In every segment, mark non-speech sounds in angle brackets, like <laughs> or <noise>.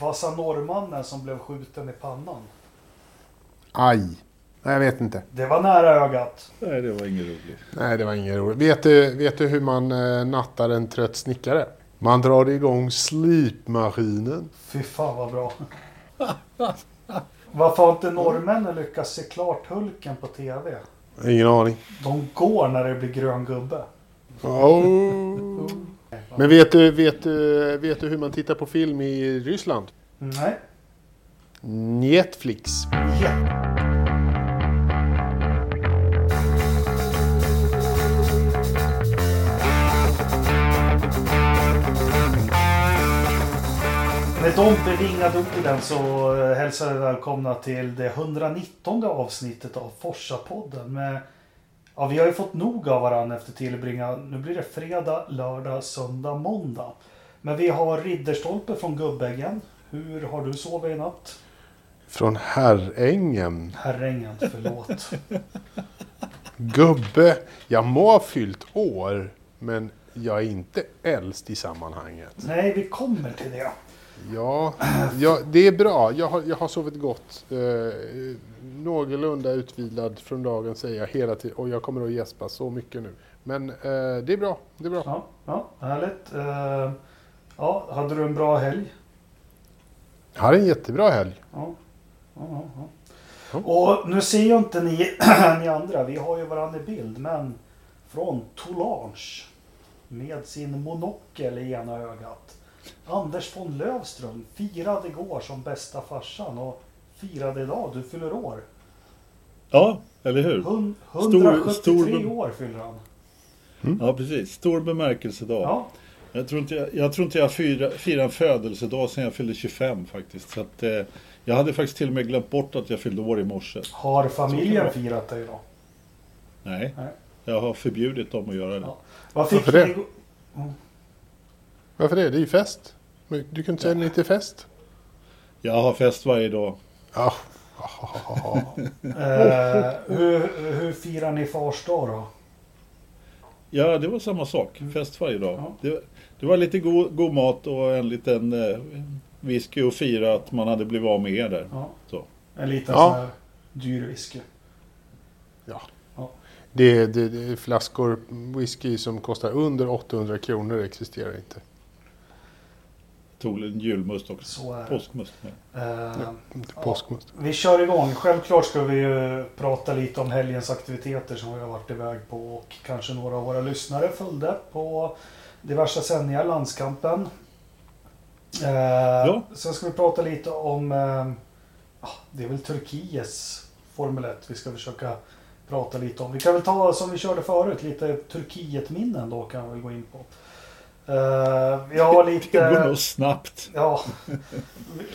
Vad sa norrmannen som blev skjuten i pannan? Aj. Nej, jag vet inte. Det var nära ögat. Nej, det var inget roligt. Nej, det var ingen roligt. Vet du, vet du hur man eh, nattar en trött snickare? Man drar igång slipmaskinen. Fy fan vad bra. <laughs> Varför har inte norrmännen lyckats se klart Hulken på TV? Ingen aning. De går när det blir grön gubbe. Oh. <laughs> Men vet du, vet, du, vet du hur man tittar på film i Ryssland? Nej. Netflix. Ja. Med de bevingade orden så eh, hälsar vi välkomna till det 119 avsnittet av Forsa-podden. Med, ja, vi har ju fått nog av varandra efter tillbringa. Nu blir det fredag, lördag, söndag, måndag. Men vi har Ridderstolpe från Gubbäggen. Hur har du sovit i natt? Från Herrängen. Herrängen, förlåt. <laughs> Gubbe. Jag må ha fyllt år. Men jag är inte äldst i sammanhanget. Nej, vi kommer till det. Ja, ja det är bra. Jag har, jag har sovit gott. Någorlunda utvilad från dagen säger jag hela tiden. Och jag kommer att gäspa så mycket nu. Men eh, det är bra. Det är bra. Ja, ja härligt. Eh, ja, hade du en bra helg? Jag hade en jättebra helg. Ja. Ja, ja, ja. Ja. Och nu ser ju inte ni, <clears throat> ni andra, vi har ju varandra i bild, men från Toulange med sin monokel i ena ögat. Anders von Lövström firade igår som bästa farsan och firade idag, du fyller år. Ja, eller hur? Hun- Stor- 173 stor- år fyller han. Ja, precis. Stor bemärkelsedag. Ja, Jag tror inte jag, jag, tror inte jag firar, firar en födelsedag sedan jag fyllde 25 faktiskt. Så att, eh, jag hade faktiskt till och med glömt bort att jag fyllde år i morse. har familjen firat det idag? Nej, Nej. jag har förbjudit dem att göra det. Ja. Vad fick Varför det? ni igår? Varför det? Det är ju fest. Du kan inte säga nej till fest. Jag har fest varje dag. Ja. <laughs> Eh, hur, hur firar ni fars dag då? Ja, det var samma sak. Fest varje dag. Mm. Ja. Det, det var lite god, god mat och en liten eh, whisky och fira att man hade blivit av med er där. Ja. Så. En liten Ja. sån här dyr whisky. ja. Ja. Det, det, det är flaskor whisky som kostar under 800 kronor existerar inte. Tog en julmust är det. Påskmust. Ja. Eh, Inte Ja. påskmust. vi kör igång. Självklart ska vi ju prata lite om helgens aktiviteter som vi har varit iväg på och kanske några av våra lyssnare följde på diverse sändningar, landskampen. Eh, Ja. Sen ska vi prata lite om, eh, ah, det är väl Turkiets Formel 1 vi ska försöka prata lite om. Vi kan väl ta som vi körde förut, lite Turkiet-minnen då kan vi väl gå in på. Eh, vi har <laughs> Det lite... går nog snabbt. Ja,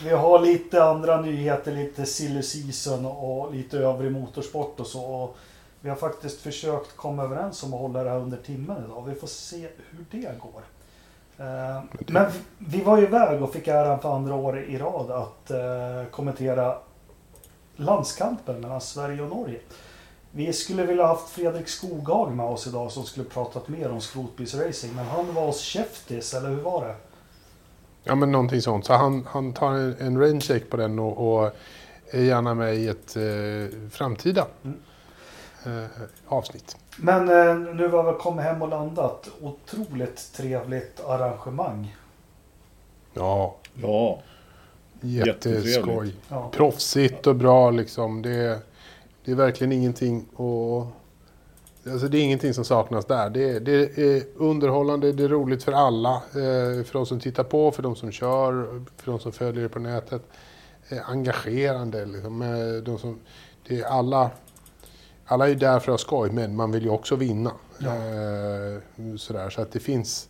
vi- har lite andra nyheter, lite silly season och lite övrig motorsport och så. Och vi har faktiskt försökt komma överens om att hålla det här under timmen idag. Vi får se hur det går. Eh, Men vi- var ju iväg och fick äran för andra året i rad att eh, kommentera landskampen mellan Sverige och Norge. Vi skulle vilja haft Fredrik Skoghagen med oss idag som skulle pratat mer om skrotbilsracing. Men han var hos Käftis, eller hur var det? Ja men någonting sånt. Så han, han tar en, en rain check på den och, och är gärna med i ett eh, framtida Mm. eh, avsnitt. Men eh, nu har vi kommit hem och landat. Otroligt trevligt arrangemang. Ja, Ja, jätteskoj. Ja. Proffsigt och bra liksom. Det, det är verkligen ingenting och Alltså det är ingenting som saknas där. Det, det är underhållande, det är roligt för alla. Eh, för de som tittar på, för de som kör, för de som följer det på nätet. Eh, engagerande liksom. Eh, de som, det är alla, alla är ju där för att ha skoj, men man vill ju också vinna. Ja. Sådär. Så att det finns,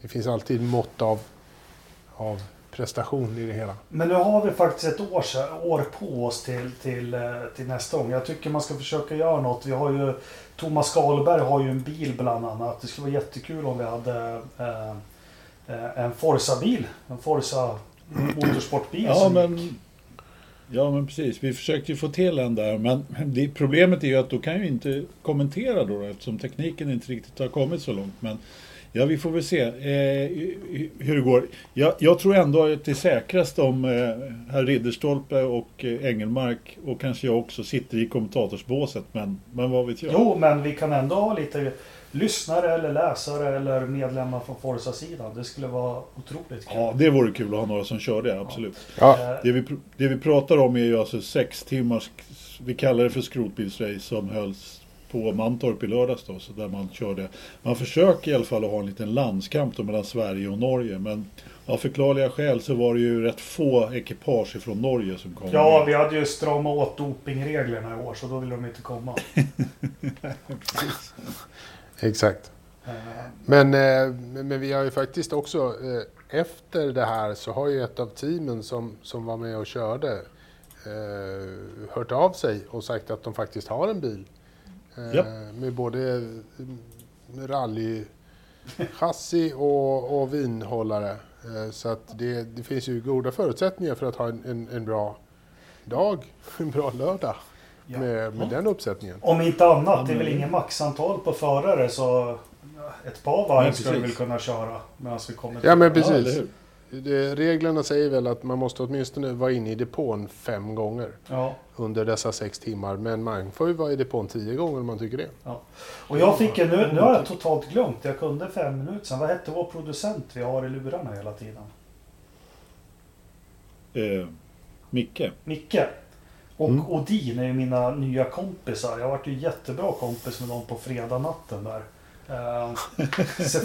det finns alltid mått av, av prestation i det hela. Men nu har vi faktiskt ett år, år på oss till, till, eh, till nästa gång. Jag tycker man ska försöka göra något. Vi har ju Thomas Skalberg har ju en bil bland annat. Det skulle vara jättekul om vi hade eh, eh, en Forza-bil. En Forza motorsportbil. ja som men, gick. ja men precis. Vi försökte ju få till en där. Men det, problemet är ju att då kan jag ju inte kommentera då eftersom tekniken inte riktigt har kommit så långt. Men Ja, vi får väl se eh, hur det går. Jag, jag, tror ändå att det är säkrast om eh, herr Ridderstolpe och eh, Engelmark och kanske jag också sitter i kommentatorsbåset. Men, men vad vet jag? Jo, men vi kan ändå ha lite lyssnare eller läsare eller medlemmar från Forza-sidan. Det skulle vara otroligt kul. Ja, det vore kul att ha några som kör det, absolut. Ja. Eh, Det, vi, det vi pratar om är ju alltså sex timmars, vi kallar det för skrotbilsrace som hölls på Mantorp i lördags då, så där man körde. Man försöker i alla fall att ha en liten landskamp då mellan Sverige och Norge, men av förklarliga skäl så var det ju rätt få ekipage från Norge som kom. Ja, med. vi hade ju stramat åt dopingreglerna i år så då ville de inte komma. <laughs> Exakt. Eh, Men, eh, men vi har ju faktiskt också, eh, efter det här så har ju ett av teamen som, som var med och körde hört av sig och sagt att de faktiskt har en bil. Eh, Japp. Med både rallychassi och, och vinhållare. Eh, så att det, det finns ju goda förutsättningar för att ha en, en, en bra dag, <laughs> en bra lördag Ja. med, med den uppsättningen. Om inte annat, Ja, det är väl men- ingen maxantal på förare så ett par varv ska vi väl kunna köra medan vi kommer Ja men Ja, eller precis. Det, reglerna säger väl att man måste åtminstone vara inne i depån fem gånger Ja. under dessa sex timmar. Men man får ju vara i depån tio gånger om man tycker det. Och jag fick en, nu, nu har jag totalt glömt, jag kunde fem minuter sedan. Vad hette vår producent vi har i lurarna hela tiden? Eh, Micke. Micke. Och Mm. Odin är ju mina nya kompisar. Jag varit ju jättebra kompis med dem på fredag natten där. <laughs> Eh,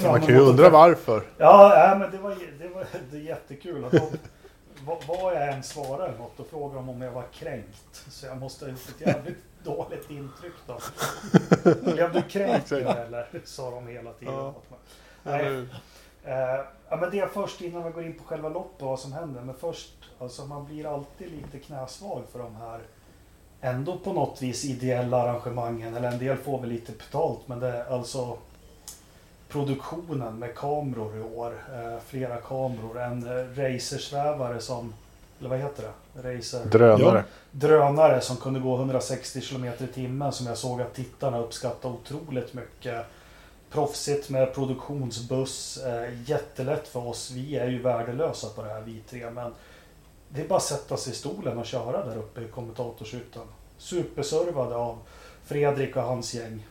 fram Man kan ju undra varför. Ja, nej, men det var, det var det är jättekul. Att de, vad, jag än svarar eller något, då frågar de om jag var kränkt. Så jag måste ha gjort ett jävligt <laughs> dåligt intryck då. <laughs> Blev du kränkt eller? Sa de hela tiden. Ja. Nej, eh, ja, men det är först innan vi går in på själva loppet vad som händer. Men först, alltså man blir alltid lite knäsvag för de här ändå på något vis ideella arrangemangen. Eller en del får väl lite betalt men det alltså produktionen med kameror i år. Eh, flera kameror. En eh, racersvävare som, eller vad heter det? Racer Drönare. drönare som kunde gå 160 km i timmen som jag såg att tittarna uppskattade otroligt mycket. Proffsigt med produktionsbuss. Eh, jättelätt för oss. Vi är ju värdelösa på det här vi tre. Men det är bara att sätta sig i stolen och köra där uppe i kommentatorshytten. Superservade av Fredrik och hans gäng.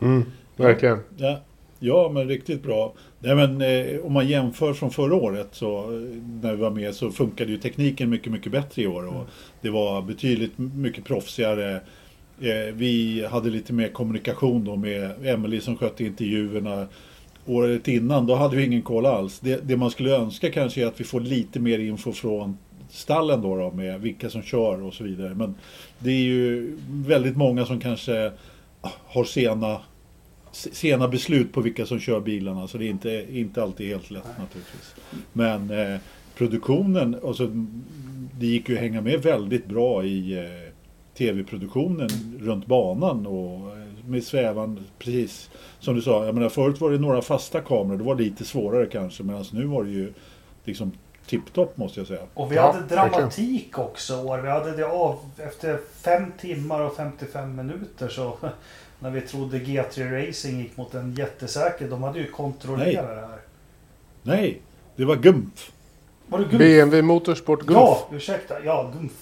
Mm, verkligen. Ja, ja, men riktigt bra. Nej, men, eh, om man jämför från förra året så eh, när vi var med så funkade ju tekniken mycket, mycket bättre i år. Och Mm. Det var betydligt mycket proffsigare. Eh, vi hade lite mer kommunikation då med Emily som skötte intervjuerna. Året innan, då hade vi ingen koll alls. Det, det man skulle önska kanske är att vi får lite mer info från stallen då, då med vilka som kör och så vidare. Men det är ju väldigt många som kanske har sena sena beslut på vilka som kör bilarna så det är inte, inte alltid helt lätt naturligtvis. Men eh, produktionen, alltså, det gick ju att hänga med väldigt bra i eh, tv-produktionen runt banan och eh, med svävande, precis som du sa, jag menar förut var det några fasta kameror, det var lite svårare kanske medan nu var det ju liksom tipptopp måste jag säga. Och vi Ja, hade dramatik också. Vi hade det av efter fem timmar och 55 minuter så när vi trodde G3 Racing gick mot en jättesäker. De hade ju kontrollerat det här. Nej, det var Gumpf. Var det Gumf? BMW Motorsport Gulf. Ja, ursäkta. Ja, Gumf.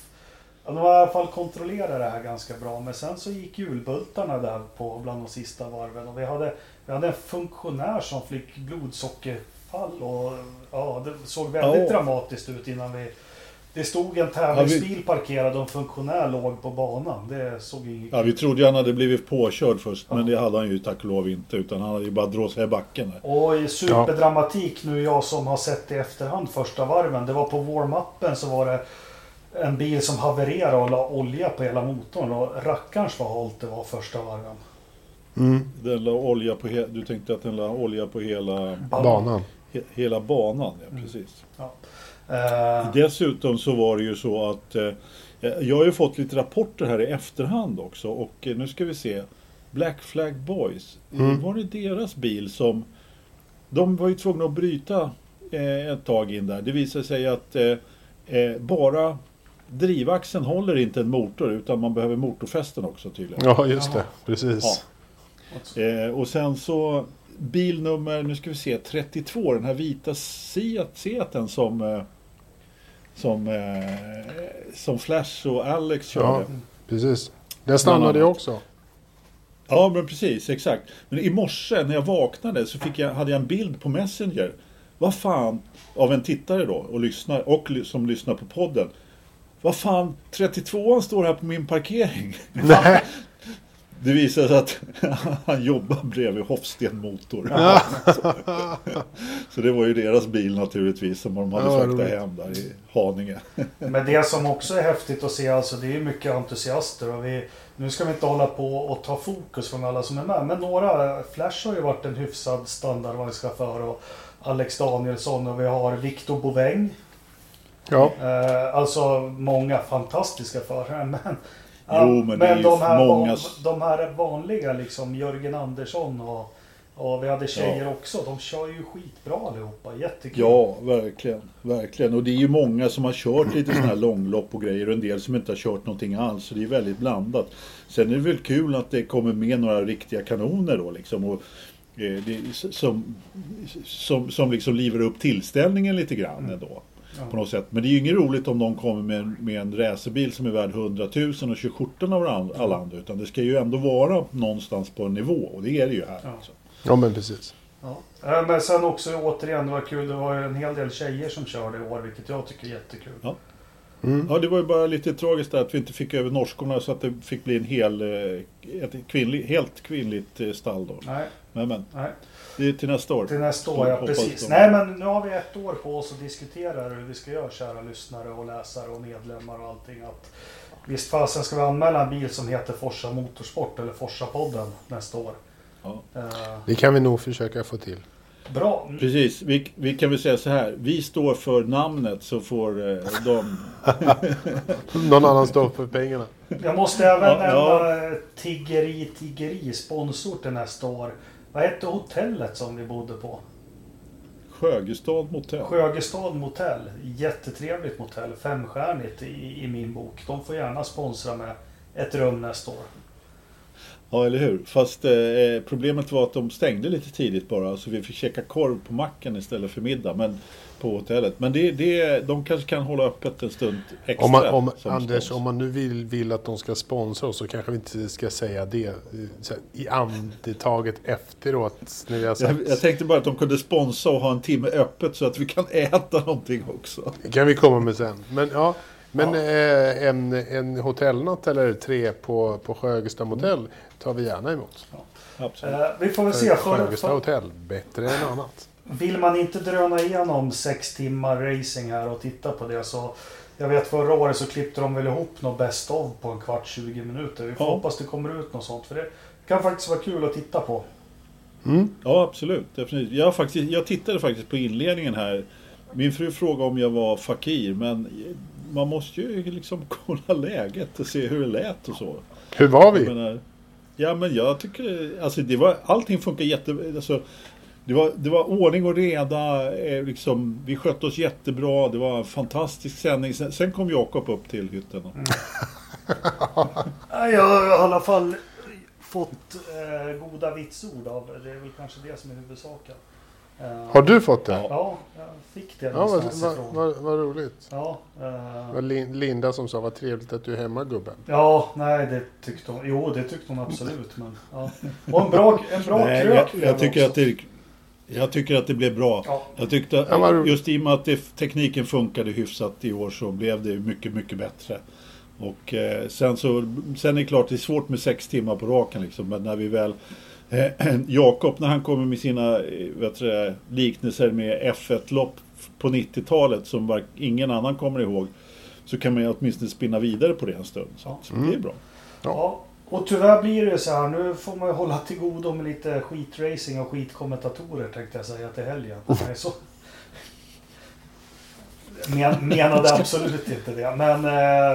Ja, de har i alla fall kontrollerat det här ganska bra. Men sen så gick hjulbultarna där på bland de sista varven. Och vi hade, vi hade en funktionär som fick blodsockerfall. Och ja, det såg väldigt Ja. dramatiskt ut innan vi... Det stod en tävlingsbil parkerad och en funktionär låg på banan. Det såg inget Ja, vi trodde ju han hade blivit påkörd först men det hade han ju tack och lov inte utan han hade ju bara dråsat i backen. Och i superdramatik nu, jag som har sett det i efterhand första varven. Det var på warm-upen så var det en bil som havererade och la olja på hela motorn. Och rackarns vad halt det var första varven. Mm, Den la olja på he- du tänkte att den la olja på hela, banan. he- hela banan. Ja, Mm. precis. Eh, Dessutom så var det ju så att eh, jag har ju fått lite rapporter här i efterhand också och eh, nu ska vi se. Black Flag Boys, Mm. var det deras bil som de var ju tvungna att bryta eh, ett tag in där. Det visade sig att eh, eh, bara drivaxeln håller inte en motor utan man behöver motorfästen också tydligen. Ja, just det. Precis. Eh, och sen så bilnummer, nu ska vi se, 32, den här vita Seat, Seaten som, eh, som, eh, som Flash och Alex körde. Ja, precis. Den stannade jag också. Ja, men precis, exakt. Men i morse när jag vaknade så fick jag, hade jag en bild på Messenger. Vad fan, av en tittare då och lyssnar, och som lyssnar på podden. Vad fan, 32an står här på min parkering. Nej. <laughs> Det visade sig att <laughs> han jobbar bredvid Hofsten Motor. <laughs> Så det var ju deras bil naturligtvis som de hade Ja, fraktat hem där i Haninge. <laughs> Men det som också är häftigt att se, alltså det är mycket entusiaster och vi, nu ska vi inte hålla på och ta fokus från alla som är med, men några, Flash har ju varit en hyfsad standardvagnschaufför och Alex Danielsson och vi har Victor Boväng. Ja, Eh, alltså många fantastiska förare. Men, Jo, men ju de, här många de här vanliga liksom, Jörgen Andersson och, och vi hade tjejer också. De kör ju skitbra allihopa. Jättekul. Ja, verkligen. Verkligen. Och det är ju många som har kört lite sådana här långlopp och grejer och en del som inte har kört någonting alls. Så det är väldigt blandat. Sen är det väl kul att det kommer med några riktiga kanoner då liksom. Och, eh, det, som, som, som liksom livar upp tillställningen lite grann ändå. Ja. På något sätt. Men det är ju inget roligt om de kommer med, en- med en racerbil som är värd 100 000 och kör skjortan av alla andra. Utan det ska ju ändå vara någonstans på en nivå. Och det är det ju här. Ja. Alltså. ja men precis. Ja. Eh, Men sen också återigen, det var kul. Det var ju en hel del tjejer som körde i år, vilket jag tycker är jättekul. Ja. Mm. Ja, det var ju bara lite tragiskt där att vi inte fick över norskorna så att det fick bli en hel, eh, ett kvinnlig, helt kvinnligt eh, stall då. Nej, Men, men nej. Det är till nästa år. Till nästa år, ja precis. Nej men nu har vi ett år på oss att diskutera hur vi ska göra kära lyssnare och läsare och medlemmar och allting. Att, visst fasen ska vi anmäla en bil som heter Forsa Motorsport eller Forsa-podden nästa år. Ja. Eh, Det kan vi nog försöka få till. bra. Precis, vi, vi kan väl säga så här. Vi står för namnet så får eh, de... <laughs> Någon annan står för pengarna. Jag måste även Ja, nämna ja. eh, Tiggeri Tiggeri, sponsor till nästa år. Vad hette hotellet som vi bodde på? Sjögestad motell. Sjögestad motell. Jättetrevligt motell. Femstjärnigt i, i min bok. De får gärna sponsra med ett rum nästa år. Ja, eller hur? Fast eh, problemet var att de stängde lite tidigt bara. Så vi fick käka korv på macken istället för middag. Men, på hotellet. Men det, det, de kanske kan hålla öppet en stund extra. Om man, om, Anders, spons. om man nu vill, vill att de ska sponsra oss så kanske vi inte ska säga det eh, så här, i andetaget efteråt. När vi har sagt, Jag, jag tänkte bara att de kunde sponsra och ha en timme öppet så att vi kan <laughs> äta någonting också. Det kan vi komma med sen. Men, ja, men Ja. eh, en, en hotellnatt eller tre på, på Sjögesta motell tar vi gärna emot. Absolut. Eh, vi får väl se. Sjögesta hotell, bättre än annat. Vill man inte dröna igenom sex timmar racing här och titta på det så jag vet förra året så klippte de väl ihop något best of på en kvart 20 minuter. Vi får Ja. hoppas det kommer ut något sånt för det kan faktiskt vara kul att titta på. Mm. Ja, absolut. Definitivt. Jag, faktiskt, jag tittade faktiskt på inledningen här. Min fru frågade om jag var fakir, men man måste ju liksom <laughs> kolla läget och se hur det lät och så. Hur var Jag vi? menar, ja, men jag tycker alltså det var allting funkar jätte... Alltså, det var, det var ordning och reda, eh, liksom, vi skötte oss jättebra, det var en fantastisk sändning. Sen, sen kom Jakob upp till hytten. <laughs> Och, Ja, Jag har i alla fall fått eh, goda vitsord av det. är väl kanske det som är huvudsaken. Eh, Har du fått det? Ja. Ja, jag fick det Ja, vad, någonstans vad, ifrån. vad, vad roligt. Ja, Det eh, var Lin- Linda som sa vad trevligt att du är hemma gubben. ja, nej det tyckte hon. Jo, det tyckte hon absolut. Men, ja. Och en bra, en bra Nej, krök jag, jag, det tycker också. att det, jag tycker att det blev bra. Ja, Jag tyckte just i och med att det, tekniken funkade hyfsat i år så blev det mycket, mycket bättre. Och eh, sen så, sen är det klart det är svårt med sex timmar på raken liksom, men när vi väl eh, <clears throat> Jakob när han kommer med sina eh, vet du, liknelser med F1-lopp på 90-talet som var, ingen annan kommer ihåg. Så kan man ju åtminstone spinna vidare på det en stund. Så, Ja. så det är bra. ja. Och tyvärr blir det så här. Nu får man ju hålla till godo med lite skitracing och skitkommentatorer tänkte jag säga till helgen. Nej, så. Men, menade <laughs> absolut inte det. Men eh,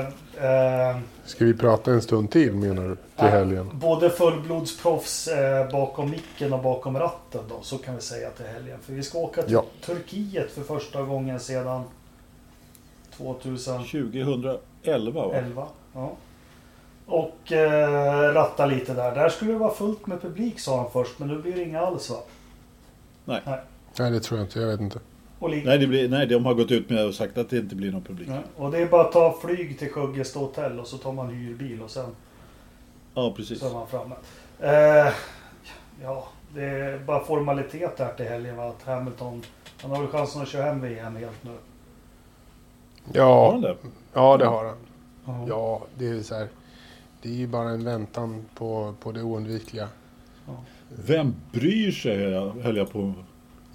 eh, Ska vi prata en stund till menar du? Till helgen? Både fullblodsproffs eh, bakom micken och bakom ratten då, så kan vi säga till helgen. För vi ska åka till Ja. Turkiet för första gången sedan 2011. 2011 va? Ja. Och eh, ratta lite där. Där skulle det vara fullt med publik sa han först, men nu blir det inga alls va? Nej. Nej. Nej, det tror jag inte. Jag vet inte. Nej, det blir, nej, de har gått ut med och sagt att det inte blir någon publik. Nej. och det är bara att ta flyg till Sjuggesta hotell och så tar man hyrbil och sen Ja, precis. så är man framme. Eh, ja, det är bara formalitet här till helgen va? Att Hamilton, han har väl chansen att köra hem VM helt nu. Har Ja, han det? ja det har han. Ja, det är så här. Det är ju bara en väntan på, på det oundvikliga. Vem bryr sig, höll jag på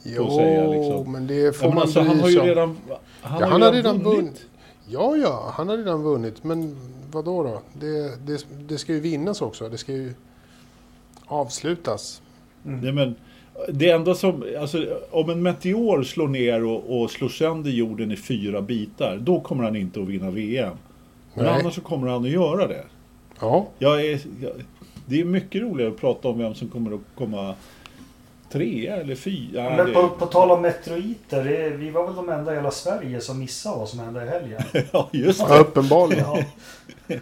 Jo, säga, liksom. men det får Ja, men man alltså, han bry har sig ju redan, han ja, har han har redan vunnit. Ja. Ja, ja, han har redan vunnit. Men vad då? då? Det, det, det ska ju vinnas också. Det ska ju avslutas. Nej, men det enda som, alltså, om en meteor slår ner och, och slår sönder jorden i fyra bitar, då kommer han inte att vinna VM. Men Nej. annars så kommer han att göra det. Ja, Jag är, jag, det är mycket roligare att prata om vem som kommer att komma trea eller fyra. Men det- på, på tal om meteoriter, det, vi var väl de enda i hela Sverige som missade vad som hände i helgen. <laughs> ja, just ja det. uppenbarligen. Ja, <laughs>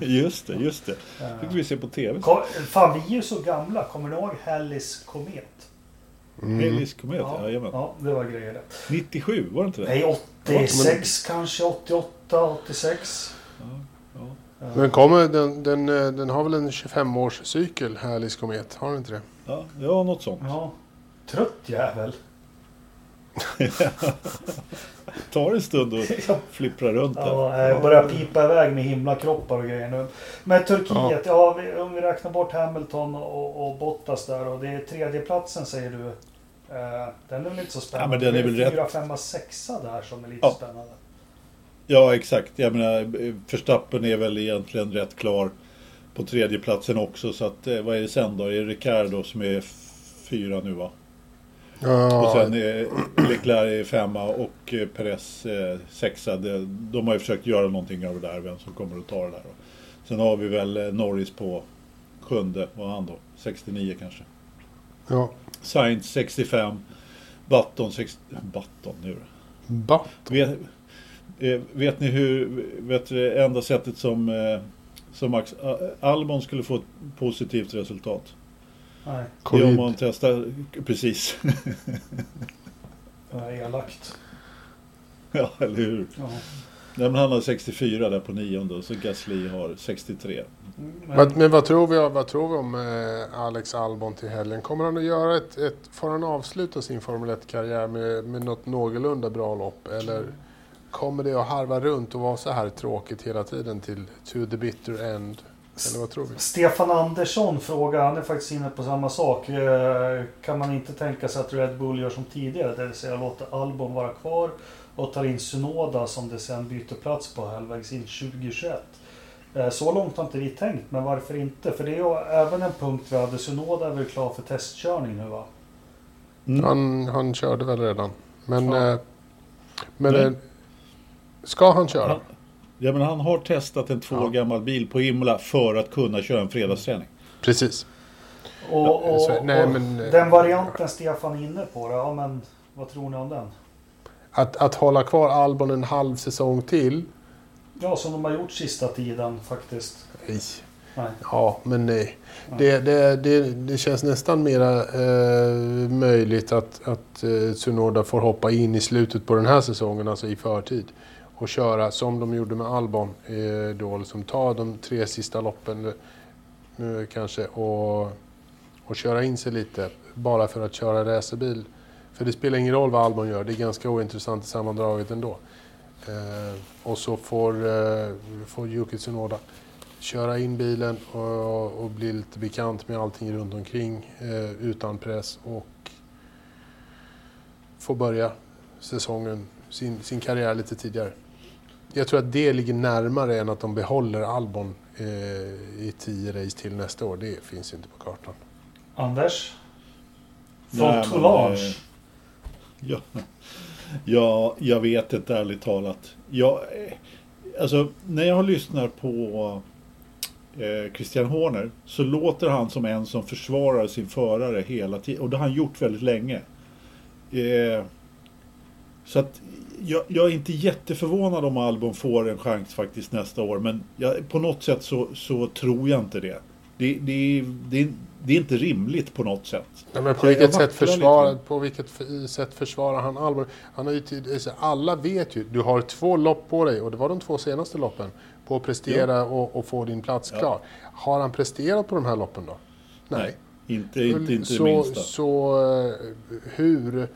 Just det, just det. eh, fick vi se på TV. kom, fan, vi är ju så gamla. Kommer ni ihåg Hallis komet? Mm. Hellis komet, Ja, jajamän. ja, det var grejer det. 97, var det inte det? Nej, 86 kanske, 88, 86. Ja, ja. Men kommer den, den, den har väl en 25-årscykel, Härlis komet? Har den inte det? Ja, ja, något sånt. Ja. Trött jävel. <laughs> Tar en stund att <laughs> flippra runt där. Ja, jag börjar pipa iväg med himlakroppar och grejer nu. Men Turkiet, ja, vi, om vi räknar bort Hamilton och, och Bottas där och det är tredjeplatsen säger du. Eh, den är väl inte så spännande? Ja, men den är väl det rätt- Fyra, femma, sexa där som är lite Ja. spännande. Ja, exakt. Jag menar, Verstappen är väl egentligen rätt klar på tredjeplatsen också. Så att, eh, vad är det sen då? Är det Ricardo som är fyra nu va? Och Ja, sen är Leclerc är femma och eh, Perez sexa. De har ju försökt göra någonting av det där, vem som kommer att ta det där. Då. Sen har vi väl eh, Norris på sjunde, vad har han då? 69 kanske. ja. Sainz 65. Button 60... Button nu då. Eh, vet ni hur, vet du, det enda sättet som, eh, som Max eh, Albon skulle få ett positivt resultat? Nej, Det är om man testar, precis. elakt. ja, eller hur? Ja. Nej, men han har 64 där på nionde och så Gasly har 63. Men, Men, men vad, tror vi, vad tror vi om eh, Alex Albon till helgen? Kommer han att göra ett, ett får han avsluta sin Formel 1-karriär med, med något någorlunda bra lopp? Eller kommer det att harva runt och vara så här tråkigt hela tiden till to the bitter end? Eller vad tror vi? Stefan Andersson frågar, han är faktiskt inne på samma sak. Eh, Kan man inte tänka sig att Red Bull gör som tidigare, det vill säga låter Albon vara kvar och tar in Sunoda som det sen byter plats på halvvägs in 2021. Eh, Så långt har inte vi tänkt, men varför inte? För det är ju även en punkt vi hade. Sunoda är väl klar för testkörning nu va? Mm. Han, han körde väl redan. Men, Ja. eh, men Nej. Ska han köra? Han, ja, men han har testat en två år Ja. gammal bil på Imola för att kunna köra en fredagsträning. Precis. Och, och, så- nej, och men, den varianten Stefan är inne på, då, ja men vad tror ni om den? Att, att hålla kvar Albon en halv säsong till? Ja, som de har gjort sista tiden faktiskt. Nej. Nej. Ja, men nej. Det, det, det, det känns nästan mera eh, möjligt att, att eh, Tsunoda får hoppa in i slutet på den här säsongen, alltså i förtid. Och köra som de gjorde med Albon eh, då, liksom ta de tre sista loppen nu kanske och, och köra in sig lite bara för att köra racerbil. För det spelar ingen roll vad Albon gör, det är ganska ointressant i sammandraget ändå. Eh, och så får, eh, får Yuki Tsunoda köra in bilen och, och bli lite bekant med allting runt omkring eh, utan press och få börja säsongen, sin, sin karriär lite tidigare. Jag tror att det ligger närmare än att de behåller Albon eh, i tio race till nästa år. Det finns inte på kartan. Anders? Från Toulage? eh, Ja, ja, jag vet inte ärligt talat. Jag, eh, alltså, när jag lyssnar på eh, Christian Horner så låter han som en som försvarar sin förare hela tiden. Och det har han gjort väldigt länge. Så att jag, jag är inte jätteförvånad om Albon får en chans faktiskt nästa år. Men jag, på något sätt så, så tror jag inte det. det, det, det, det är inte rimligt på något sätt. Nej, men på vilket, sätt grann. på vilket sätt försvarar han Albon? Han har ju tid, alla vet ju, du har två lopp på dig och det var de två senaste loppen. På att prestera och, och få din plats Ja. klar. Har han presterat på de här loppen då? Nej, inte, inte, inte så, minsta. Så eh, hur,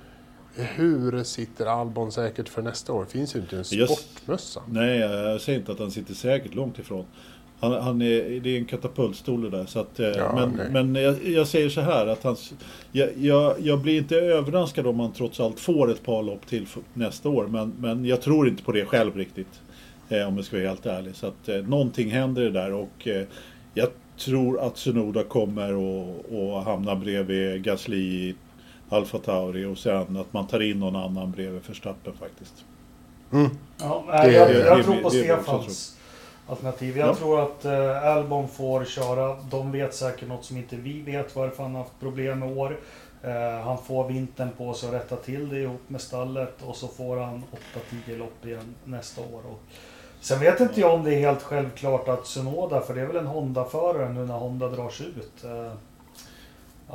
hur sitter Albon säkert för nästa år? Finns ju inte en sportmössa. Nej, jag säger inte att han sitter säkert långt ifrån. Han, han är, det är en katapultstol det där. Så att, eh, Ja, men nej. men jag, jag säger så här att hans, jag, jag, jag blir inte överraskad om han trots allt får ett par lopp till nästa år. Men, men jag tror inte på det själv riktigt. Eh, om jag ska vara helt ärlig. Så att eh, någonting händer det där och eh, jag tror att Sunoda kommer och, och hamna bredvid Gasly i Alfa Tauri och sen att man tar in någon annan bredvid Verstappen faktiskt. Mm. Ja, jag, jag det- tror på jag Stefans alternativ. Jag Ja. tror att eh, Albon får köra. De vet säkert något som inte vi vet varför han har haft problem i år. Eh, han får vintern på sig att rätta till det ihop med stallet och så får han 8-10 lopp igen nästa år. Och sen vet inte jag om det är helt självklart att Sunoda, för det är väl en Honda-förare nu när Honda drar sig ut. Eh,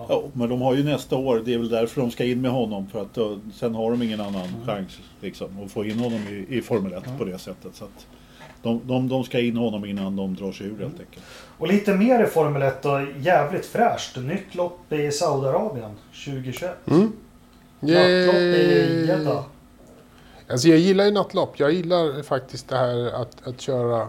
ja. Ja, men de har ju nästa år, det är väl därför de ska in med honom. För att då, sen har de ingen annan chans liksom, att få in honom i, i Formel 1 på det sättet. Så att de, de, de ska in honom innan de drar sig ur helt enkelt. Och lite mer i Formel 1 då, jävligt fräscht. Nytt lopp i Saudiarabien 2021. Mm. Nattlopp i! Jeddah. Alltså jag gillar ju nattlopp. Jag gillar faktiskt det här att, att köra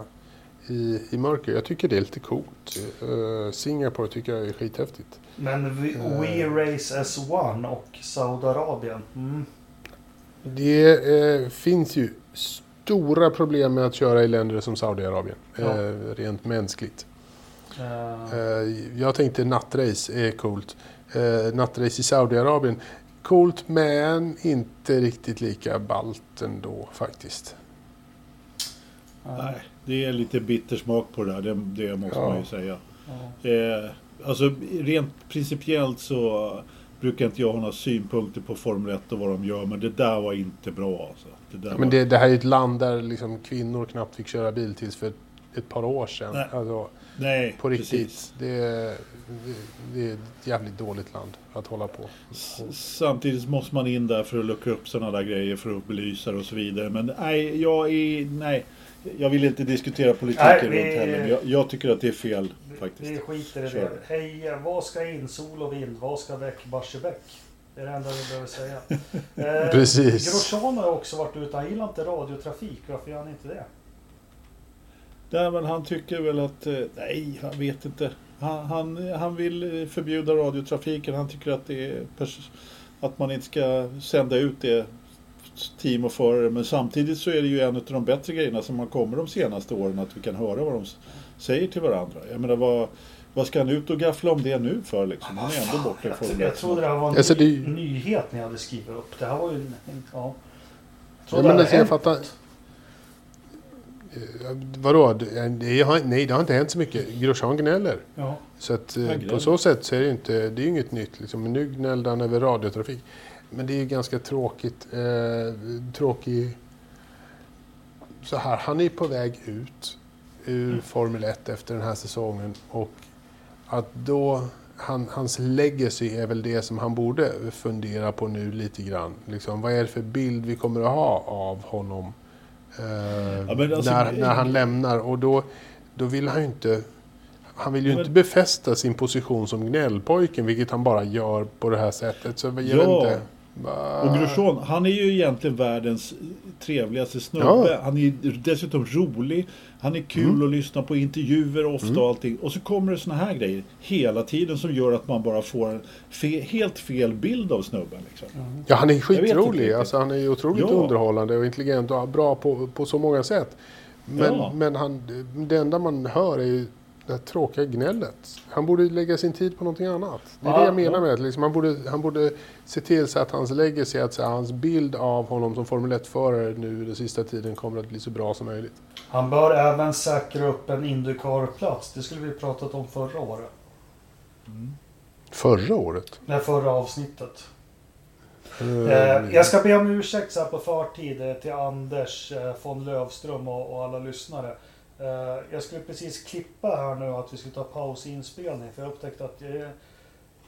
i, i mörker. Jag tycker det är lite coolt. Uh, Singapore tycker jag är skithäftigt. Men vi, We Race as One och Saudiarabien. Mm. Det eh, finns ju stora problem med att köra i länder som Saudiarabien. Ja. Eh, rent mänskligt. Eh, Eh, jag tänkte nattrace är coolt. Eh, nattrace i Saudiarabien. Coolt men inte riktigt lika ballt ändå faktiskt. Nej, det är lite bittersmak på det där, det, det måste Ja. man ju säga. ja. Eh, alltså rent principiellt så brukar inte jag ha några synpunkter på Formel 1 och vad de gör. Men det där var inte bra alltså. Det där Men var... det, det här är ett land där liksom kvinnor knappt fick köra bil tills för ett, ett par år sedan. Nej. Alltså, Nej, på riktigt. precis. Det, är- det, det är ett jävligt dåligt land att hålla på. S- Samtidigt måste man in där för att luckra upp sådana där grejer för att belysa och så vidare. Men nej, jag är... Nej. Jag vill inte diskutera politiken Nej, vi- runt heller. Jag, jag tycker att det är fel Vi faktiskt. skiter i Kör. det. Hej, vad ska in? Sol och vind. Vad ska väck? Barsebäck. Det är det enda vi behöver säga. <laughs> Eh, Precis. Grosjean har också varit ute. Han gillar inte radiotrafik. Varför gör han inte det? Nej, men han tycker väl att... eh, Nej, han vet inte. Han, han, han vill eh, förbjuda radiotrafiken. Han tycker att det är... Att man inte ska sända ut det team och förare. Men samtidigt så är det ju en av de bättre grejerna som har kommit de senaste åren. Att vi kan höra vad de säger till varandra. Jag menar, vad, vad ska han ut och gaffla om det nu för liksom? Han är ändå borta i Jag, Formel jag 1 trodde det här var en Alltså, ny, det nyhet ni hade skrivit upp. Det här var ju... en- Ja. Ja, Trodde men det alltså, jag hänt. fattar. Eh, Vadå? Det, har, nej, det har inte hänt så mycket. Grosjean gnäller. Ja. Så att, eh, på så sätt så är det ju inte, det är ju inget nytt. Liksom. Men nu gnällde han över radiotrafik. Men det är ju ganska tråkigt. Eh, tråkig... Så här, han är på väg ut ur Mm. Formel 1 efter den här säsongen. Och att då... Han, hans legacy är väl det som han borde fundera på nu lite grann. Liksom, vad är det för bild vi kommer att ha av honom eh, Ja, alltså, när, det- när han lämnar? Och då, då vill han ju inte... Han vill ju men- inte befästa sin position som gnällpojken, vilket han bara gör på det här sättet. Så jag vet Ja. inte. Och Grosjean, han är ju egentligen världens trevligaste snubbe. Ja. Han är dessutom rolig. Han är kul Mm. att lyssna på intervjuer ofta och allting. Och så kommer det såna här grejer hela tiden som gör att man bara får en fe- helt fel bild av snubben. Liksom. Ja, han är skitrolig. Alltså, han är ju otroligt Ja. underhållande och intelligent och bra på, på så många sätt. Men, Ja. men han, det enda man hör är ju det här tråkiga gnället. Han borde lägga sin tid på någonting annat. Det är Ja, det jag menar ja. med att liksom, han, borde, han borde se till så att hans legacy, att så hans bild av honom som Formel 1-förare nu den sista tiden kommer att bli så bra som möjligt. Han bör även säkra upp en Indycar-plats. Det skulle vi pratat om förra året. Förra året? Det förra avsnittet. Eh, jag ska be om ursäkt så här på förtid eh, till Anders eh, von Lövström och, och alla lyssnare. Eh, jag skulle precis klippa här nu att vi skulle ta paus i inspelning för jag upptäckte att jag,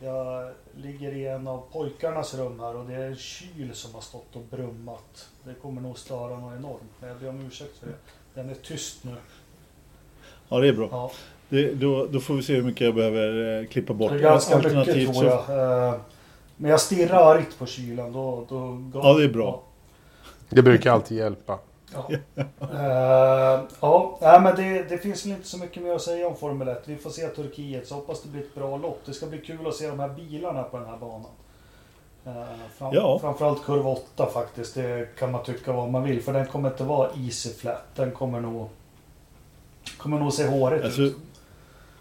jag ligger i en av pojkarnas rum här och det är en kyl som har stått och brummat. Det kommer nog störa något enormt men jag ber om ursäkt för det. Den är tyst nu. Ja, det är bra. Ja, Det, då, då får vi se hur mycket jag behöver eh, klippa bort. det är ganska mycket tror jag. Eh, Men jag stirrar argt på kylen. Då, då, Ja, det är bra. Det brukar alltid hjälpa. Ja, Eh, ja nej, men det, det finns väl inte så mycket mer att säga om Formel 1. Vi får se Turkiet, så hoppas det blir ett bra lopp. Det ska bli kul att se de här bilarna på den här banan. Eh, fram, Ja. Framförallt kurva 8 faktiskt. Det kan man tycka vad man vill. För den kommer inte vara easy flat. Den kommer nog... Kommer nog se hårigt Alltså, ut.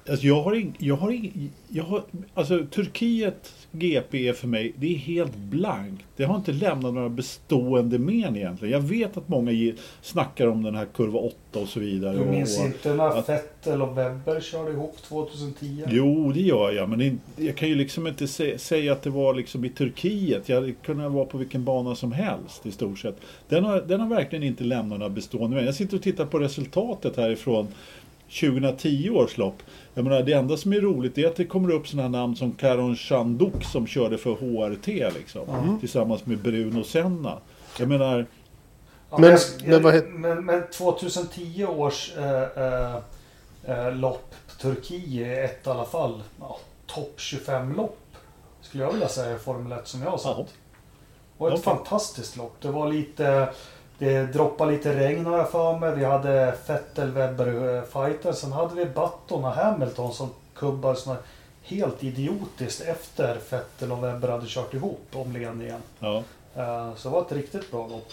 Alltså jag har ing, jag har ing, jag har, alltså Turkiet GP är för mig, det är helt blankt. Det har inte lämnat några bestående men egentligen. Jag vet att många ge, snackar om den här kurva 8 och så vidare. Du minns och, inte när att- Vettel och Webber körde ihop 2010? Jo, det gör jag. Men det, jag kan ju liksom inte sä, säga att det var liksom i Turkiet. Jag kunnat vara på vilken bana som helst i stort sett. Den har, den har verkligen inte lämnat några bestående men Jag sitter och tittar på resultatet härifrån 2010 års lopp. Jag menar, det enda som är roligt är att det kommer upp sådana namn som Karon Chanduk som körde för HRT liksom. Mm. Tillsammans med Bruno Senna. Jag menar, Ja, Men- jag- men het- men, men 2010 års eh, eh, eh, lopp på Turkiet är ett i alla fall ja, topp 25 lopp. Skulle jag vilja säga i Formel 1 som jag har sett. Ja. Och ett Okej. fantastiskt lopp. Det var lite... Det droppade lite regn har jag för mig. Vi hade Vettel, Webber eh, fighten. Sen hade vi Button och Hamilton som kubbade såna helt idiotiskt efter Vettel och Webber hade kört ihop om ledningen. ja. Eh, Så det var ett riktigt bra lopp.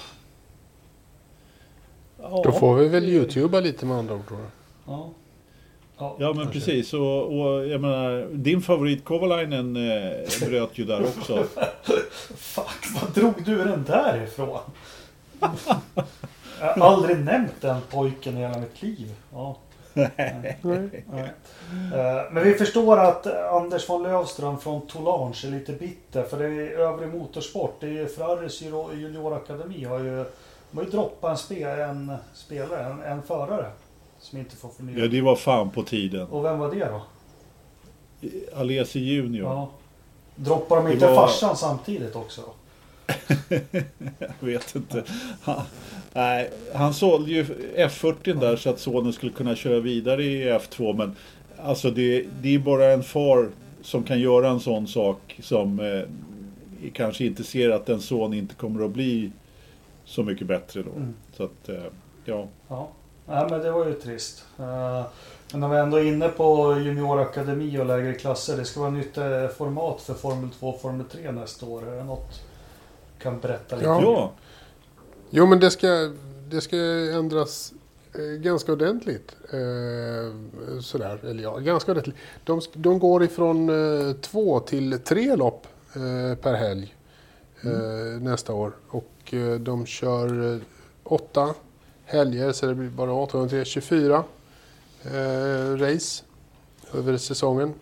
ja. Då får vi väl youtuba lite med andra ord. Då. Ja. Ja. Ja men Kanske. precis och, och jag menar din favorit Kovalainen eh, bröt ju där också. <laughs> Fuck, vad drog du den där ifrån? Jag har aldrig nämnt den pojken i hela mitt liv. Ja. Nej. Nej. Nej. Eh, Men vi förstår att Anders von Lövström från Tolange är lite bitter. För det är övrig motorsport. Det är Ferraris junior- juniorakademi har ju, de har ju droppat en, spe, en spelare, en, en förare. Som inte får förnya. Ja det var fan på tiden. Och vem var det då? Alesi Junior. Ja. Droppar de inte var- farsan samtidigt också? då? Jag vet inte. Han, nej, han sålde ju F40 där så att sonen skulle kunna köra vidare i F2 men alltså det, det är bara en far som kan göra en sån sak som eh, kanske inte ser att en son inte kommer att bli så mycket bättre då. Mm. Så att, eh, ja. Ja, Nej, men det var ju trist. Eh, Men när vi ändå är inne på juniorakademi och lägre klasser. Det ska vara nytt eh, format för Formel 2 och Formel 3 nästa år. Är det något kan berätta lite? Ja. Ja, Jo, men det ska, det ska ändras eh, ganska ordentligt. Eh, sådär, eller ja, ganska ordentligt. De, de går ifrån eh, två till tre lopp eh, per helg eh, nästa år. Och de kör åtta helger, så det blir bara 8 och 3, 24 eh, race över säsongen.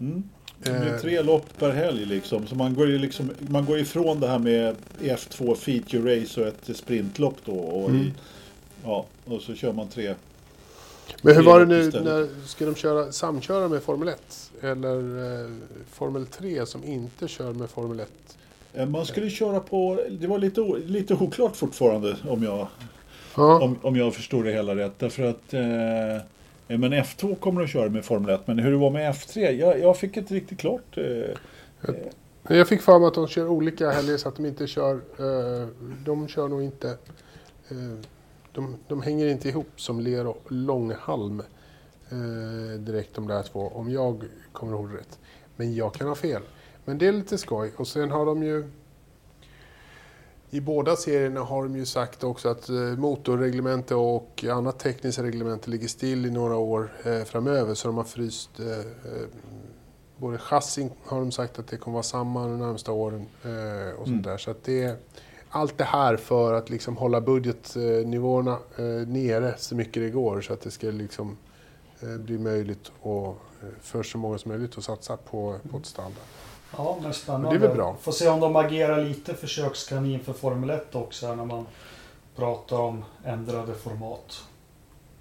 Mm. Det Eh, är tre lopp per helg liksom. Så man går, ju liksom, man går ifrån det här med F2 feature race och ett sprintlopp då. Och, Mm. i, ja, och så kör man tre. Men hur tre var det nu, när, ska de köra, samköra med Formel 1? Eller eh, Formel 3 som inte kör med Formel 1? Eh, Man skulle köra på, det var lite, lite oklart fortfarande om jag, Ja, om, om jag förstår det hela rätt. Därför att eh, eh, Eh, men F2 kommer att köra med Formel 1. Men hur det var med F3, jag, jag fick inte riktigt klart. Eh, jag, jag fick för mig att de kör olika helger så att de inte kör... Eh, de kör nog inte... De, de hänger inte ihop som ler och långhalm direkt de där två, om jag kommer ihåg rätt. Men jag kan ha fel. Men det är lite skoj. Och sen har de ju... I båda serierna har de ju sagt också att eh, motorreglemente och annat tekniskt reglemente ligger still i några år eh, framöver. Så de har fryst eh, både chassin har de sagt att det kommer vara samma de närmsta åren och sånt Mm. där. Så att det, allt det här för att liksom hålla budgetnivåerna nere så mycket det går så att det ska liksom bli möjligt och, för så många som möjligt att satsa på, på ett stall. Ja, men spännande. Det är väl bra. Får se om de agerar lite försökskanin för Formel 1 också här när man pratar om ändrade format.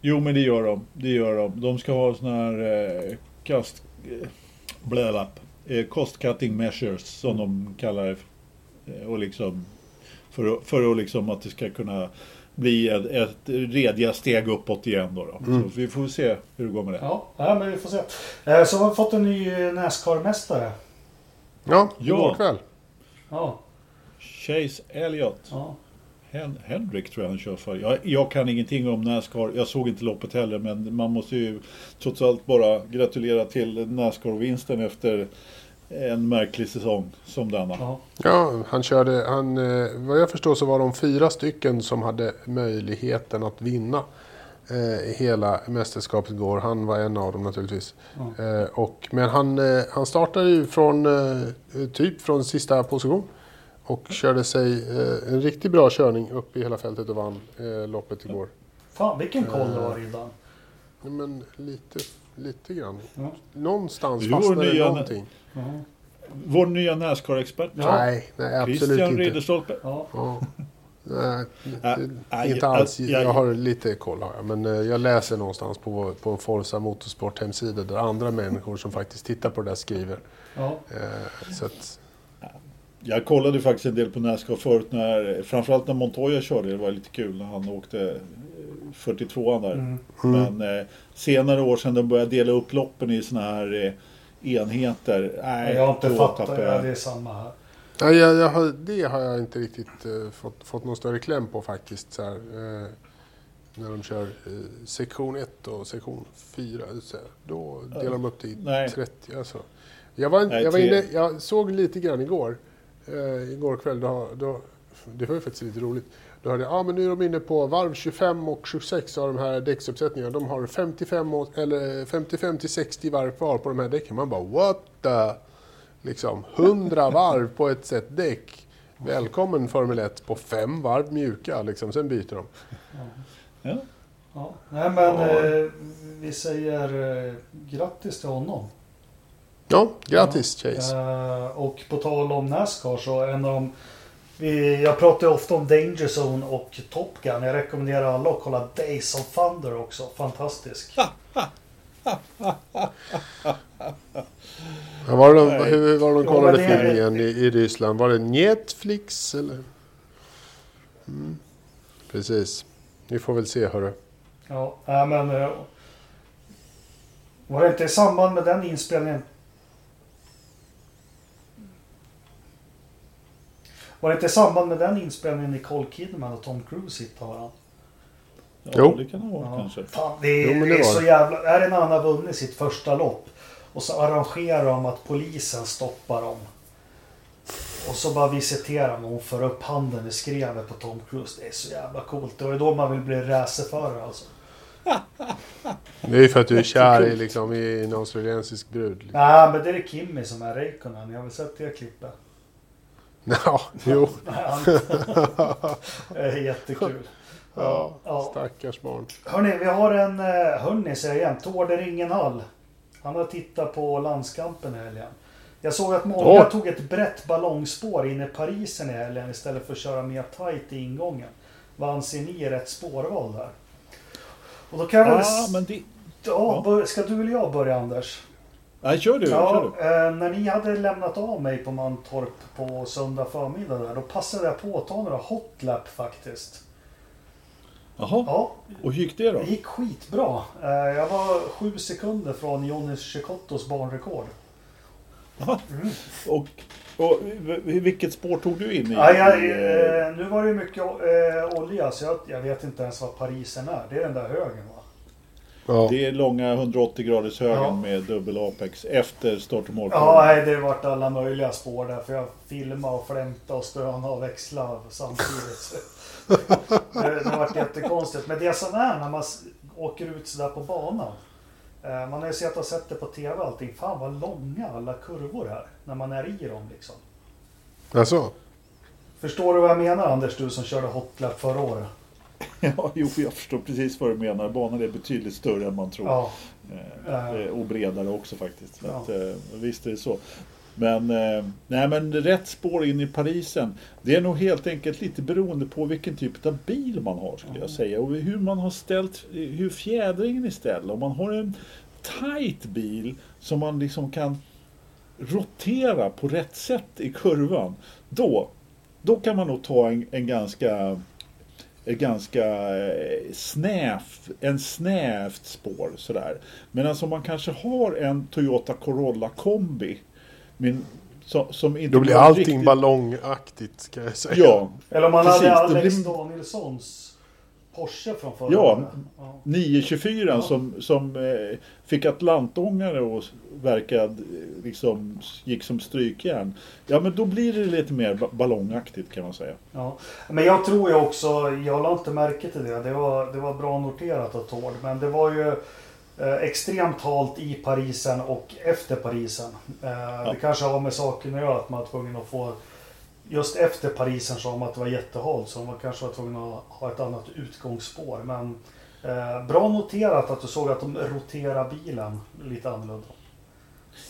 Jo, men det gör de. Det gör de. De ska ha såna här eh, kast... Eh, blölapp. Eh, cost cutting measures som de kallar det. Eh, Och liksom... För, att- för att liksom att det ska kunna bli ett, ett rediga steg uppåt igen då. då. Mm. Så vi får se hur det går med det. Ja, ja, men vi får se. Eh, Så har vi fått en ny Nascar-mästare. Ja, Ja. igår kväll. Ja, Chase Elliott. ja. Hen Henrik tror jag han kör för. Jag, jag kan ingenting om Nascar. Jag såg inte loppet heller. Men man måste ju trots allt bara gratulera till Nascar-vinsten efter en märklig säsong som denna. ja. Ja, han körde, han, eh, vad jag förstår så var de fyra stycken som hade möjligheten att vinna eh, hela mästerskapet igår. Han var en av dem naturligtvis. Eh, och, men han, eh, han startade ju från, eh, typ från sista position. Och körde sig eh, en riktigt bra körning upp i hela fältet och vann eh, loppet igår. Fan vilken koll du har Riddan. Nej, Men lite, lite grann. Ja. Någonstans fastnade det nya- någonting. Ja. Vår nya Nascar-expert. Ja. Nej, nej absolut Christian inte. Ridderstolpe. Ja. Nej, Äh, det- äh, inte jag- alls. jag- Jag har lite koll har jag. Men eh, jag läser någonstans på, på Forza Motorsport hemsida där andra människor som faktiskt tittar på det där skriver. Ja. Eh, Så att, Jag kollade faktiskt en del på Nascar förut när, framförallt när Montoya körde. Det var lite kul när han åkte eh, 42an där. Mm. Men eh, senare år sedan de började dela upp loppen i såna här enheter. Nej, Jag har inte fattat. jag. det är samma här. Ja, jag, jag det har jag inte riktigt eh, fått, fått någon större kläm på faktiskt. Så här, eh, när de kör eh, sektion 1 och sektion 4. Så här, då delar de upp det i Nej. 30. Alltså. Jag, var, Nej, jag, var inne, jag såg lite grann igår. Eh, igår kväll. Då, då, det var ju faktiskt lite roligt. Då hörde jag, ah, men nu är de inne på varv 25 och 26 av de här däcksuppsättningarna. De har 55, och, eller 55 till 60 varv kvar på de här däcken. Man bara what the... Liksom 100 varv på ett set däck. Välkommen Formel 1 på fem varv mjuka. Liksom. Sen byter de. Ja. Ja. Nej men Ja. eh, vi säger eh, grattis till honom. Ja, grattis Chase. Eh, och på tal om Nascar så en av de vi, jag pratar ju ofta om Danger Zone och Top Gun. Jag rekommenderar alla att kolla Days of Thunder också. Fantastisk. Ja, var det de, hur, var det de kollade är- filmen i, i Ryssland? Var det Netflix eller? Mm. Precis. Vi får väl se hörru. Ja, äh, men... eh, Var det inte i samband med den inspelningen... Var det inte i samband med den inspelningen Nicole Kidman och Tom Cruise hittade varandra? Ja, Jo. det kan det vara Ja. kanske. Fan, det är, Jo, men det det är var så jävla... Är det när han har vunnit sitt första lopp och så arrangerar de att polisen stoppar dem. Och så bara visiterar de och för upp handen i skrevet på Tom Cruise. Det är så jävla coolt. Det är då man vill bli racerförare alltså. <laughs> Det är ju för att du är kär i, liksom, i en australiensisk brud. Liksom. Nej, men det är Kimmy som är Räikkönen. Jag har väl sett det klippet. <laughs> Ja, jo. <laughs> Det är jättekul. Ja, Ja. stackars barn. Hörni, vi har en... eh, Hörni, säger jag igen. Tord Ringenhall. Han har tittat på landskampen i helgen. Jag såg att många Åh. tog ett brett ballongspår in i Parisen i helgen istället för att köra mer tight i ingången. Vad anser ni är rätt spårval där? Och då kan jag väl... Ja, men det... Ja, bör- ska du eller jag börja Anders? Nej, kör du. Kör Ja, du. eh, när ni hade lämnat av mig på Mantorp på söndag förmiddag där, då passade jag på att ta några hotlap faktiskt. Jaha, Ja, och hur gick det då? det gick skitbra. Eh, jag var sju sekunder från Johnny Cecottos banrekord. Jaha. Och, och vilket spår tog du in i? Ja, jag, I, eh, nu var det ju mycket eh, olja så jag, jag vet inte ens vad Parisen är. Det är den där högen va? Ja. Det är långa 180 graders högen Ja. med dubbel apex efter start och mål. Ja, nej, det har varit alla möjliga spår där. För jag filmade och flämtade och stönade och växlade samtidigt. <laughs> Det, det har varit jättekonstigt. Men det som är när man åker ut sådär på banan. Eh, man har ju sett och sett det på TV och allting. Fan vad långa alla kurvor är. När man är i dem liksom. Alltså, Förstår du vad jag menar Anders, du som körde hotlap förra året? <laughs> Ja, jo, jag förstår precis vad du menar. Banan är betydligt större än man tror. Ja. Eh, eh, och bredare också faktiskt. Ja. Att, eh, visst är det så. Men, eh, nej, men rätt spår in i Parisen. Det är nog helt enkelt lite beroende på vilken typ av bil man har skulle jag säga. Och hur man har ställt, hur fjädringen är ställd. Om man har en tight bil som man liksom kan rotera på rätt sätt i kurvan. Då, då kan man nog ta en, en ganska är ganska eh, snäv, en snävt spår sådär. Men alltså om man kanske har en Toyota Corolla kombi min, som, som inte Då blir allting riktigt- ballongaktigt ska jag säga. Ja, Eller om man Precis, hade Alex blir- Danielssons Porsche från förra Ja, ja. 924 Ja. som, som eh, fick atlantångare och verkade eh, liksom gick som strykjärn. Ja men då blir det lite mer ba- ballongaktigt kan man säga. Ja. Men jag tror ju också, jag la inte märke till det, det var, det var bra noterat av Tord, men det var ju extremt halt i Parisen och efter Parisen. Eh, Det kanske har med saken att göra att man var tvungen att få Just efter Parisen sa de att det var jättehalt så man kanske var tvungen att ha ett annat utgångsspår. Men eh, bra noterat att du såg att de roterar bilen lite annorlunda.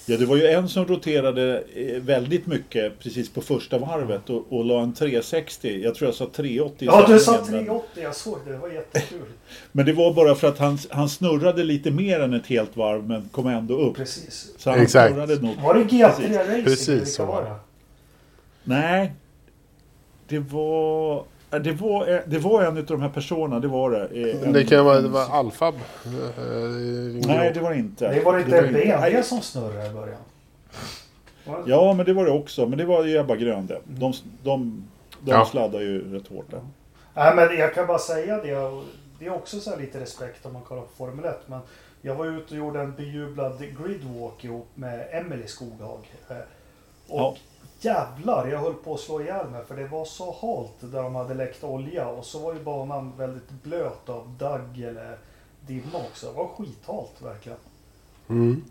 Ja det var ju en som roterade eh, väldigt mycket precis på första varvet och, och la en 360. Jag tror jag sa 380 i Ja, du sa sändningen, men- 380, jag såg det, det var jättekul. <laughs> Men det var bara för att han, han snurrade lite mer än ett helt varv men kom ändå upp. Precis. Så han Exakt. snurrade nog. Var det G3 Racing? Precis Vilka så var det. Nej. Det var... ja, Det var, eh, det var en av de här personerna, det var det. Eh, en- Det kan vara, det var Alfab. eh, Nej, det var det inte. Det var inte BMW som snurrade i början. Ja, men det var det också. Men det var ju Ebba Grön det. De, de, de Ja. sladdar ju rätt hårt där. Nej, men jag kan bara säga det. Det är också så här lite respekt om man kollar på Formel 1. Men jag var ute och gjorde en bejublad gridwalk ihop med Emily Skoghag. Och Ja. jävlar, jag höll på att slå ihjäl mig för det var så halt där de hade läckt olja. Och så var ju banan väldigt blöt av dagg eller dimma också. Det var skithalt verkligen. Mm.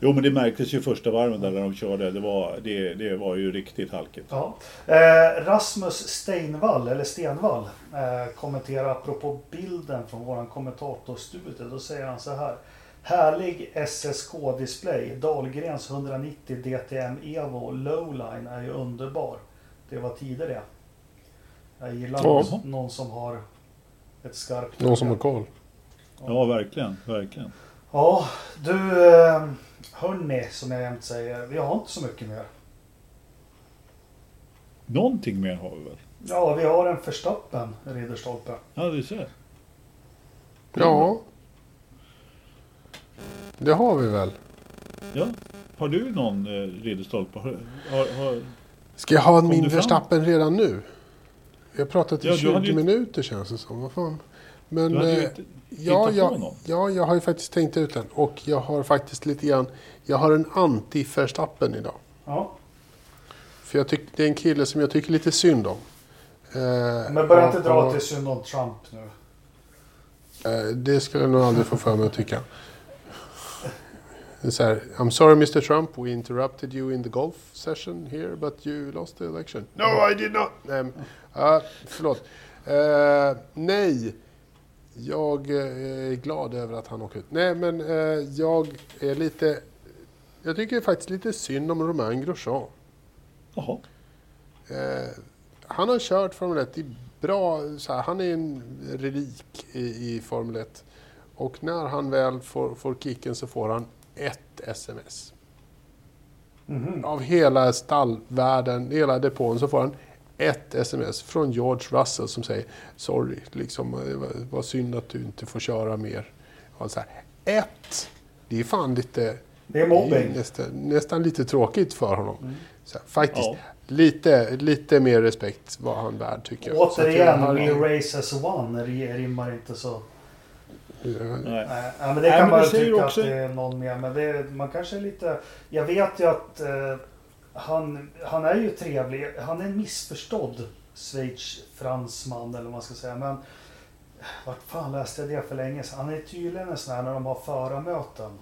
Jo, men det märktes ju första varven där när de körde. Det var, det, det var ju riktigt halkigt. Ja. Eh, Rasmus Steinvall, eller Stenvall, eh, kommenterar apropå bilden från våran kommentatorstudio. Då säger han så här. Härlig SSK-display. Dahlgrens 190 DTM Evo Lowline är ju underbar. Det var tider det. Jag gillar Ja. någon, som har ett skarpt Någon som har koll. Ja, verkligen. verkligen. Ja, du eh, hörni, som jag jämt säger. Vi har inte så mycket mer. Någonting mer har vi väl? Ja, vi har en Verstappen, Ridderstolpe. Ja, du ser. Ja. Det har vi väl. Ja. Har du någon eh, Ridderstolpe? Har, har, har, Ska jag ha en min? Verstappen redan nu? Vi har pratat i Ja, du 20 hade ju- minuter känns det som. Vad fan. Men eh, ja, på ja, jag har ju faktiskt tänkt ut den. Och jag har faktiskt lite grann... Jag har en anti-Verstappen idag. Ja. För jag tycker det är en kille som jag tycker lite synd om. Eh, Men börja inte dra och- till synd om Trump nu. Eh, Det skulle jag nog aldrig få för mig att tycka. Så här, I'm sorry Mr Trump, we interrupted you in the golf session here but you lost the election. No I did not! Nej, men, ja, förlåt. Eh, nej, jag eh, är glad över att han åker ut. Nej men eh, jag är lite... Jag tycker faktiskt lite synd om Romain Grosjean. Jaha. Han har kört Formel 1 i bra, här, han är en relik i, i Formel 1. Och när han väl får, får kicken så får han ett sms. Mhm. Av hela stallvärlden, hela depån så får han ett sms från George Russell som säger Sorry, liksom, det var, det var synd att du inte får köra mer. Och så här, ett! Det är fan lite... Det är Det mobbing. nästan, nästan lite tråkigt för honom. Mm. Så här, faktiskt, Ja. lite, lite mer respekt var han värd tycker jag. Återigen, we race as one ri- rimmar inte så. Nej. Nej, men det Nej, kan men man det ju säger tycka också- att det är någon mer. Men det, är- man kanske är lite... Jag vet ju att eh, han, han är ju trevlig. Han är en missförstådd Schweiz-fransman eller vad man ska säga. Men vart fan läste jag det för länge sedan? Han är tydligen en sån här när de har förarmöten.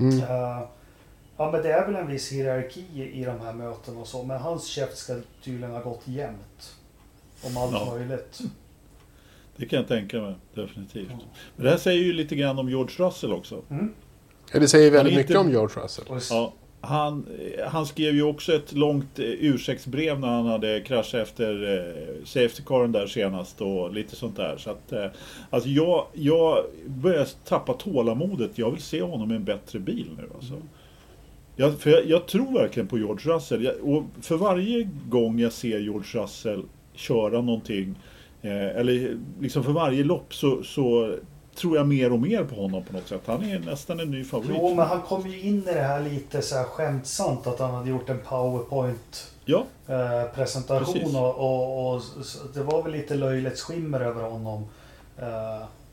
Mm. Eh, ja men det är väl en viss hierarki i de här mötena och så. Men hans käft ska tydligen ha gått jämnt. Om allt Ja. möjligt. Det kan jag tänka mig, definitivt. Men det här säger ju lite grann om George Russell också. Mm. Ja, det säger väldigt mycket inte- om George Russell. Ja, han, han skrev ju också ett långt eh, ursäktsbrev när han hade kraschat efter eh, safety caren där senast och lite sånt där. Så att, eh, alltså jag, jag börjar tappa tålamodet. Jag vill se honom i en bättre bil nu. Alltså. Jag, för jag, jag tror verkligen på George Russell. Jag, och för varje gång jag ser George Russell köra någonting, eller liksom för varje lopp så, så tror jag mer och mer på honom på något sätt. Han är nästan en ny favorit. Jo, men han kom ju in i det här lite så här skämtsamt att han hade gjort en powerpoint Ja, eh, presentation och, och, och det var väl lite löjligt skimmer över honom. Eh,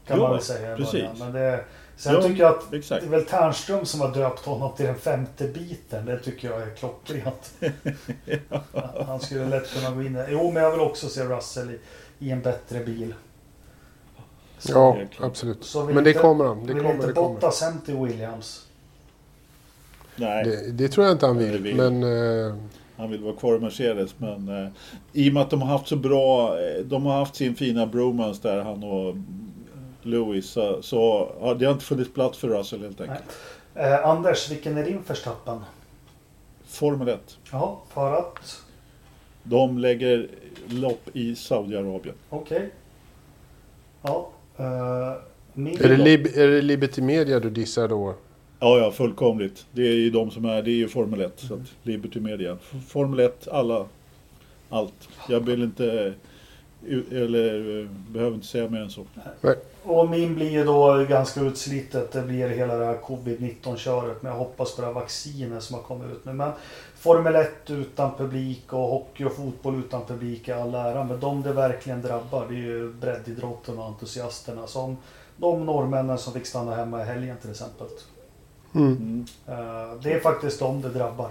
kan Ja, man väl säga i precis. början. Men det, sen Ja, tycker jag att det exakt. är väl Ternström som har döpt honom till den femte biten. Det tycker jag är klockrent. <laughs> Han skulle lätt kunna gå in i Jo, men jag vill också se Russell i, i en bättre bil. Ja, det är klart. absolut. Så Men det inte- kommer han. Det vill kommer, inte det kommer. Bottas hem till Williams? Nej, Det, det tror jag inte han det vill. vill. Men eh, han vill vara kvar i Mercedes. Men eh, i och med att de har haft så bra, eh, de har haft sin fina bromance där, han och Lewis. Så, så ja, det har inte funnits plats för Russell helt enkelt. Eh, Anders, vilken är din Verstappen? Formel 1. Ja, för att... De lägger lopp i Saudiarabien. Okej. Ja. Eh, min är, det lib, är det Liberty Media du dissar då? Ja, ja, fullkomligt. Det är ju de som är, det är ju Formel 1. Så att Liberty Media. Formel 1, alla, allt. Jag vill inte, eller eh, behöver inte säga mer än så. Och min blir ju då ganska utslitet. Det blir hela det här covid-19 köret. Men jag hoppas på det här vaccinet som har kommit ut nu. Men Formel 1 utan publik och hockey och fotboll utan publik är all ära. Men de det verkligen drabbar det är ju breddidrotten och entusiasterna. Som de norrmännen som fick stanna hemma i helgen till exempel. Mm. Mm. Eh, Det är faktiskt de det drabbar.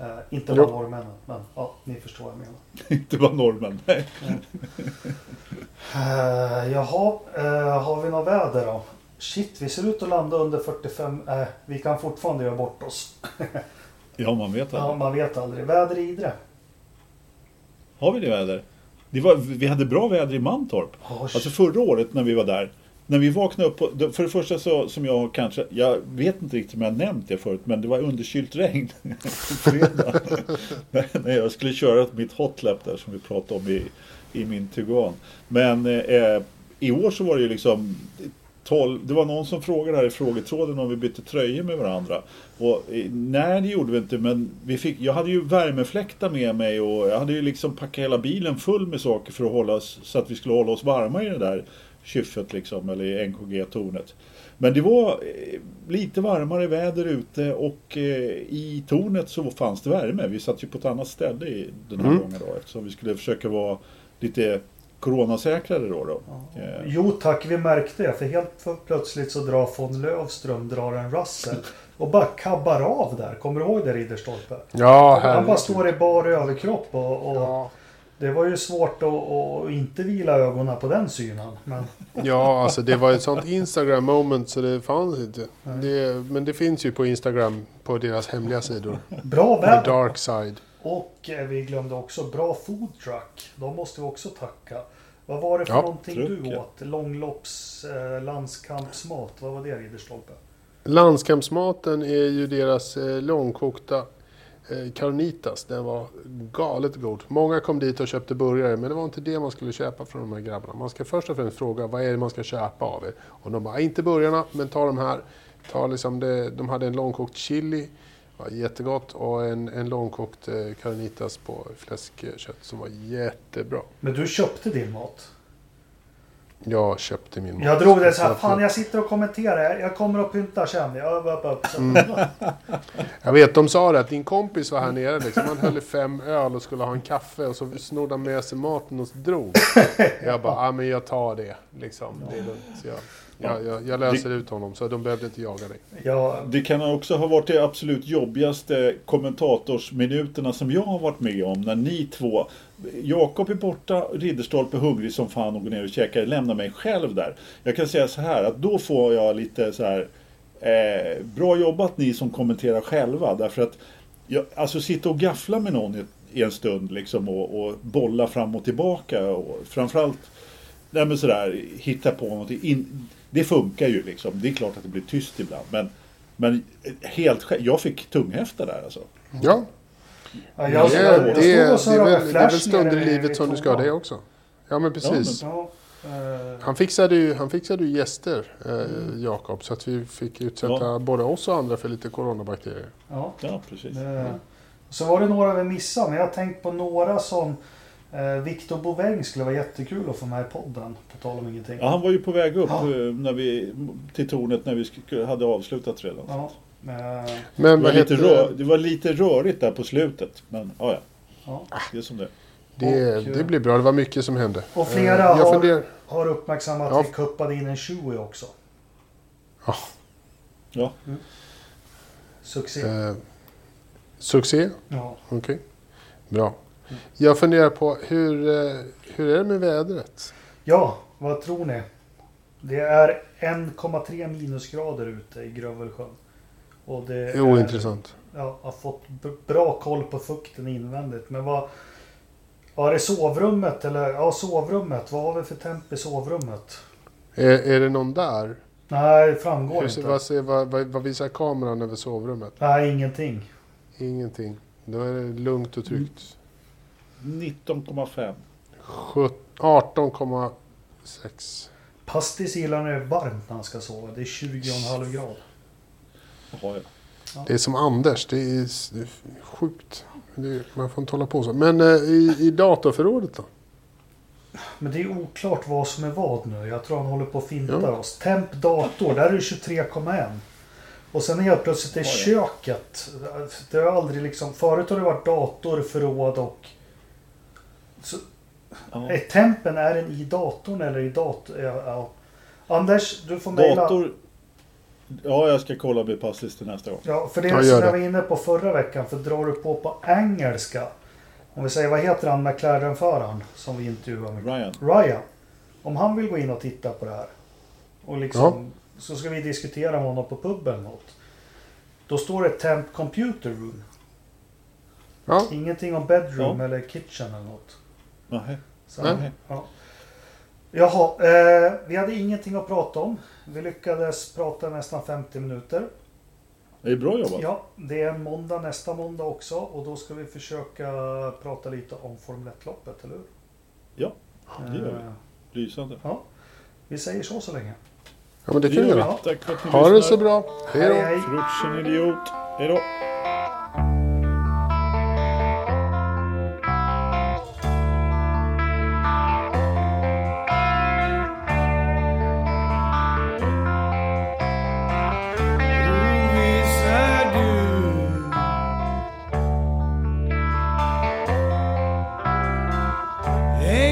Eh, Inte bara norrmännen. Men ja, ni förstår vad jag menar. <laughs> inte bara norrmän. Nej. Uh, jaha, eh, har vi något väder då? Shit, vi ser ut att landa under 45. Uh, vi kan fortfarande göra bort oss. <laughs> Ja, man vet Ja, aldrig. man vet aldrig. Väder i Idre? Har vi det väder? Det var, vi hade bra väder i Mantorp. Oh, Alltså förra året när vi var där. När vi vaknade upp, på, för det första så som jag kanske, jag vet inte riktigt om jag nämnt det förut, men det var underkylt regn på <laughs> fredag. <laughs> när jag skulle köra mitt hotlap där som vi pratade om i, i min Tugan. Men eh, i år så var det ju liksom 12, det var någon som frågade här i frågetråden om vi bytte tröjor med varandra. Och, eh, nej, det gjorde vi inte, men vi fick, jag hade ju värmefläktar med mig och jag hade ju liksom packat hela bilen full med saker för att hålla oss, så att vi skulle hålla oss varma i det där kyffet liksom, eller i NKG-tornet. Men det var eh, lite varmare väder ute och eh, i tornet så fanns det värme. Vi satt ju på ett annat ställe i den här Mm. gången då eftersom vi skulle försöka vara lite coronasäkrare då. då. Eh, Jo tack, vi märkte det. För helt plötsligt så drar von Lövström drar en Russell. Och bara kabbar av där. Kommer du ihåg det Ridderstolpe? Ja, Han bara står i bar överkropp och, och Ja. Det var ju svårt att, inte vila ögonen på den synen. Men <laughs> Ja, alltså det var ett sånt Instagram moment så det fanns inte. Det, men det finns ju på Instagram på deras hemliga sidor. bra The väder. dark side. Och eh, vi glömde också bra food truck. De måste vi också tacka. Vad var det för Ja, någonting truck, du ja. åt? Långlopps eh, landskampsmat. Vad var det Ridderstolpe? Landskampsmaten är ju deras eh, långkokta Eh, carnitas. Den var galet god. Många kom dit och köpte burgare, men det var inte det man skulle köpa från de här grabbarna. Man ska först och främst fråga vad är det man ska köpa av er? Och de bara, ah, inte burgarna, men ta de här. Ta liksom det, de hade en långkokt chili, var jättegott, och en, en långkokt eh, carnitas på fläskkött som var jättebra. Men du köpte din mat. Jag köpte min. Jag drog det så här, fan jag sitter och kommenterar. Jag kommer att pynta sen. Jag, upp, upp. Mm. Jag vet, de sa det att din kompis var här nere liksom. Han höll i fem öl och skulle ha en kaffe och så snodde han med sig maten och drog. Jag bara, ja men jag tar det. Liksom. Det är lugnt. Så jag, jag, jag, jag löser ut honom så de behövde inte jaga dig. Jag, Det kan också ha varit de absolut jobbigaste kommentatorsminuterna som jag har varit med om. När ni två, Jakob är borta, Ridderstolpe är hungrig som fan och går ner och käkar, lämnar mig själv där. Jag kan säga så här att då får jag lite så här eh, Bra jobbat ni som kommenterar själva därför att jag, alltså sitta och gaffla med någon i, i en stund liksom och, och bolla fram och tillbaka och framförallt Nej men sådär, hitta på någonting. In, det funkar ju liksom. Det är klart att det blir tyst ibland. Men Men helt jag fick tunghäfta där alltså. Ja, Ja, det, jag, det, jag, jag det, och så det, är väl, jag det är väl stunder i livet som du ska ha det också. Ja, men precis. Ja, eh, Han fixade ju, han fixade ju gäster, eh, Jakob, så att vi fick utsätta Ja. både oss och andra för lite coronabakterier. ja. Ja, precis. Det, så var det några vi missade, men jag har tänkt på några som eh, Victor Boväng skulle vara jättekul att få med i podden. På tal om ingenting. Ja, han var ju på väg upp Ja. eh, när vi, till tornet när vi hade avslutat redan. Ja, eh, Men Det, var lite rör, det var lite rörigt där på slutet. Men ja, ja. ja. Det är som det det, och, det blir bra, det var mycket som hände. Och flera Eh, jag har- funderar, Har uppmärksammat Ja. att vi kuppade in en Chewie också. Ja. Succé. eh, Succé, Ja. okej. Bra. Jag funderar på hur, eh, hur är det med vädret? ja, vad tror ni? Det är 1,3 minusgrader ute i Grövelsjön. Och det är ointressant. Ja, har fått bra koll på fukten invändigt. Men vad... Var det sovrummet eller? Ja, sovrummet. Vad har vi för temp i sovrummet? Är, är det någon där? Nej, det framgår Hur, inte. vad, ser, vad, vad, vad visar kameran över sovrummet? Nej, ingenting. Ingenting. Då är det lugnt och tryggt. 19,5. Sjut- 18,6. Pastis gillar när det är varmt när han ska sova. Det är 20,5 grader. Jaha, ja. Det är som Anders, det är, det är sjukt. Det är, man får inte hålla på så. Men eh, i, i datorförrådet då? Men det är oklart vad som är vad nu. Jag tror han håller på att finta Ja. oss. Temp dator, där är det 23,1. Och sen helt plötsligt är köket. Det har aldrig liksom... Förut har det varit dator, förråd och... Så, Ja. är tempen, är den i datorn eller i datorn? Ja, ja. Anders, du får mejla. Dator... Ja, jag ska kolla med passlist till nästa gång. Ja, för det Ja, som jag var inne på förra veckan. För drar du på på engelska. Om vi säger, vad heter han McLaren-föraren som vi intervjuade med? Ryan. Ryan. Om han vill gå in och titta på det här. Och liksom, så ska vi diskutera med honom på puben något. Då står det Temp Computer Room. Ja, Ingenting om bedroom Ja. eller kitchen eller något. Nej. Så, Nej. ja. Jaha, eh, vi hade ingenting att prata om. Vi lyckades prata nästan 50 minuter. Det är bra jobbat. Ja, det är en måndag nästa måndag också och då ska vi försöka prata lite om Formel 1-loppet, eller hur? Ja, det gör vi. Eh, Lysande. Ja, vi säger så så länge. ja men det kan vi gör vi. göra. Tack för att ni Ha det så bra. Hej då. hej. Frutschen idiot. Hej då.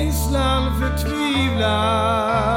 ängslan förtvivlar.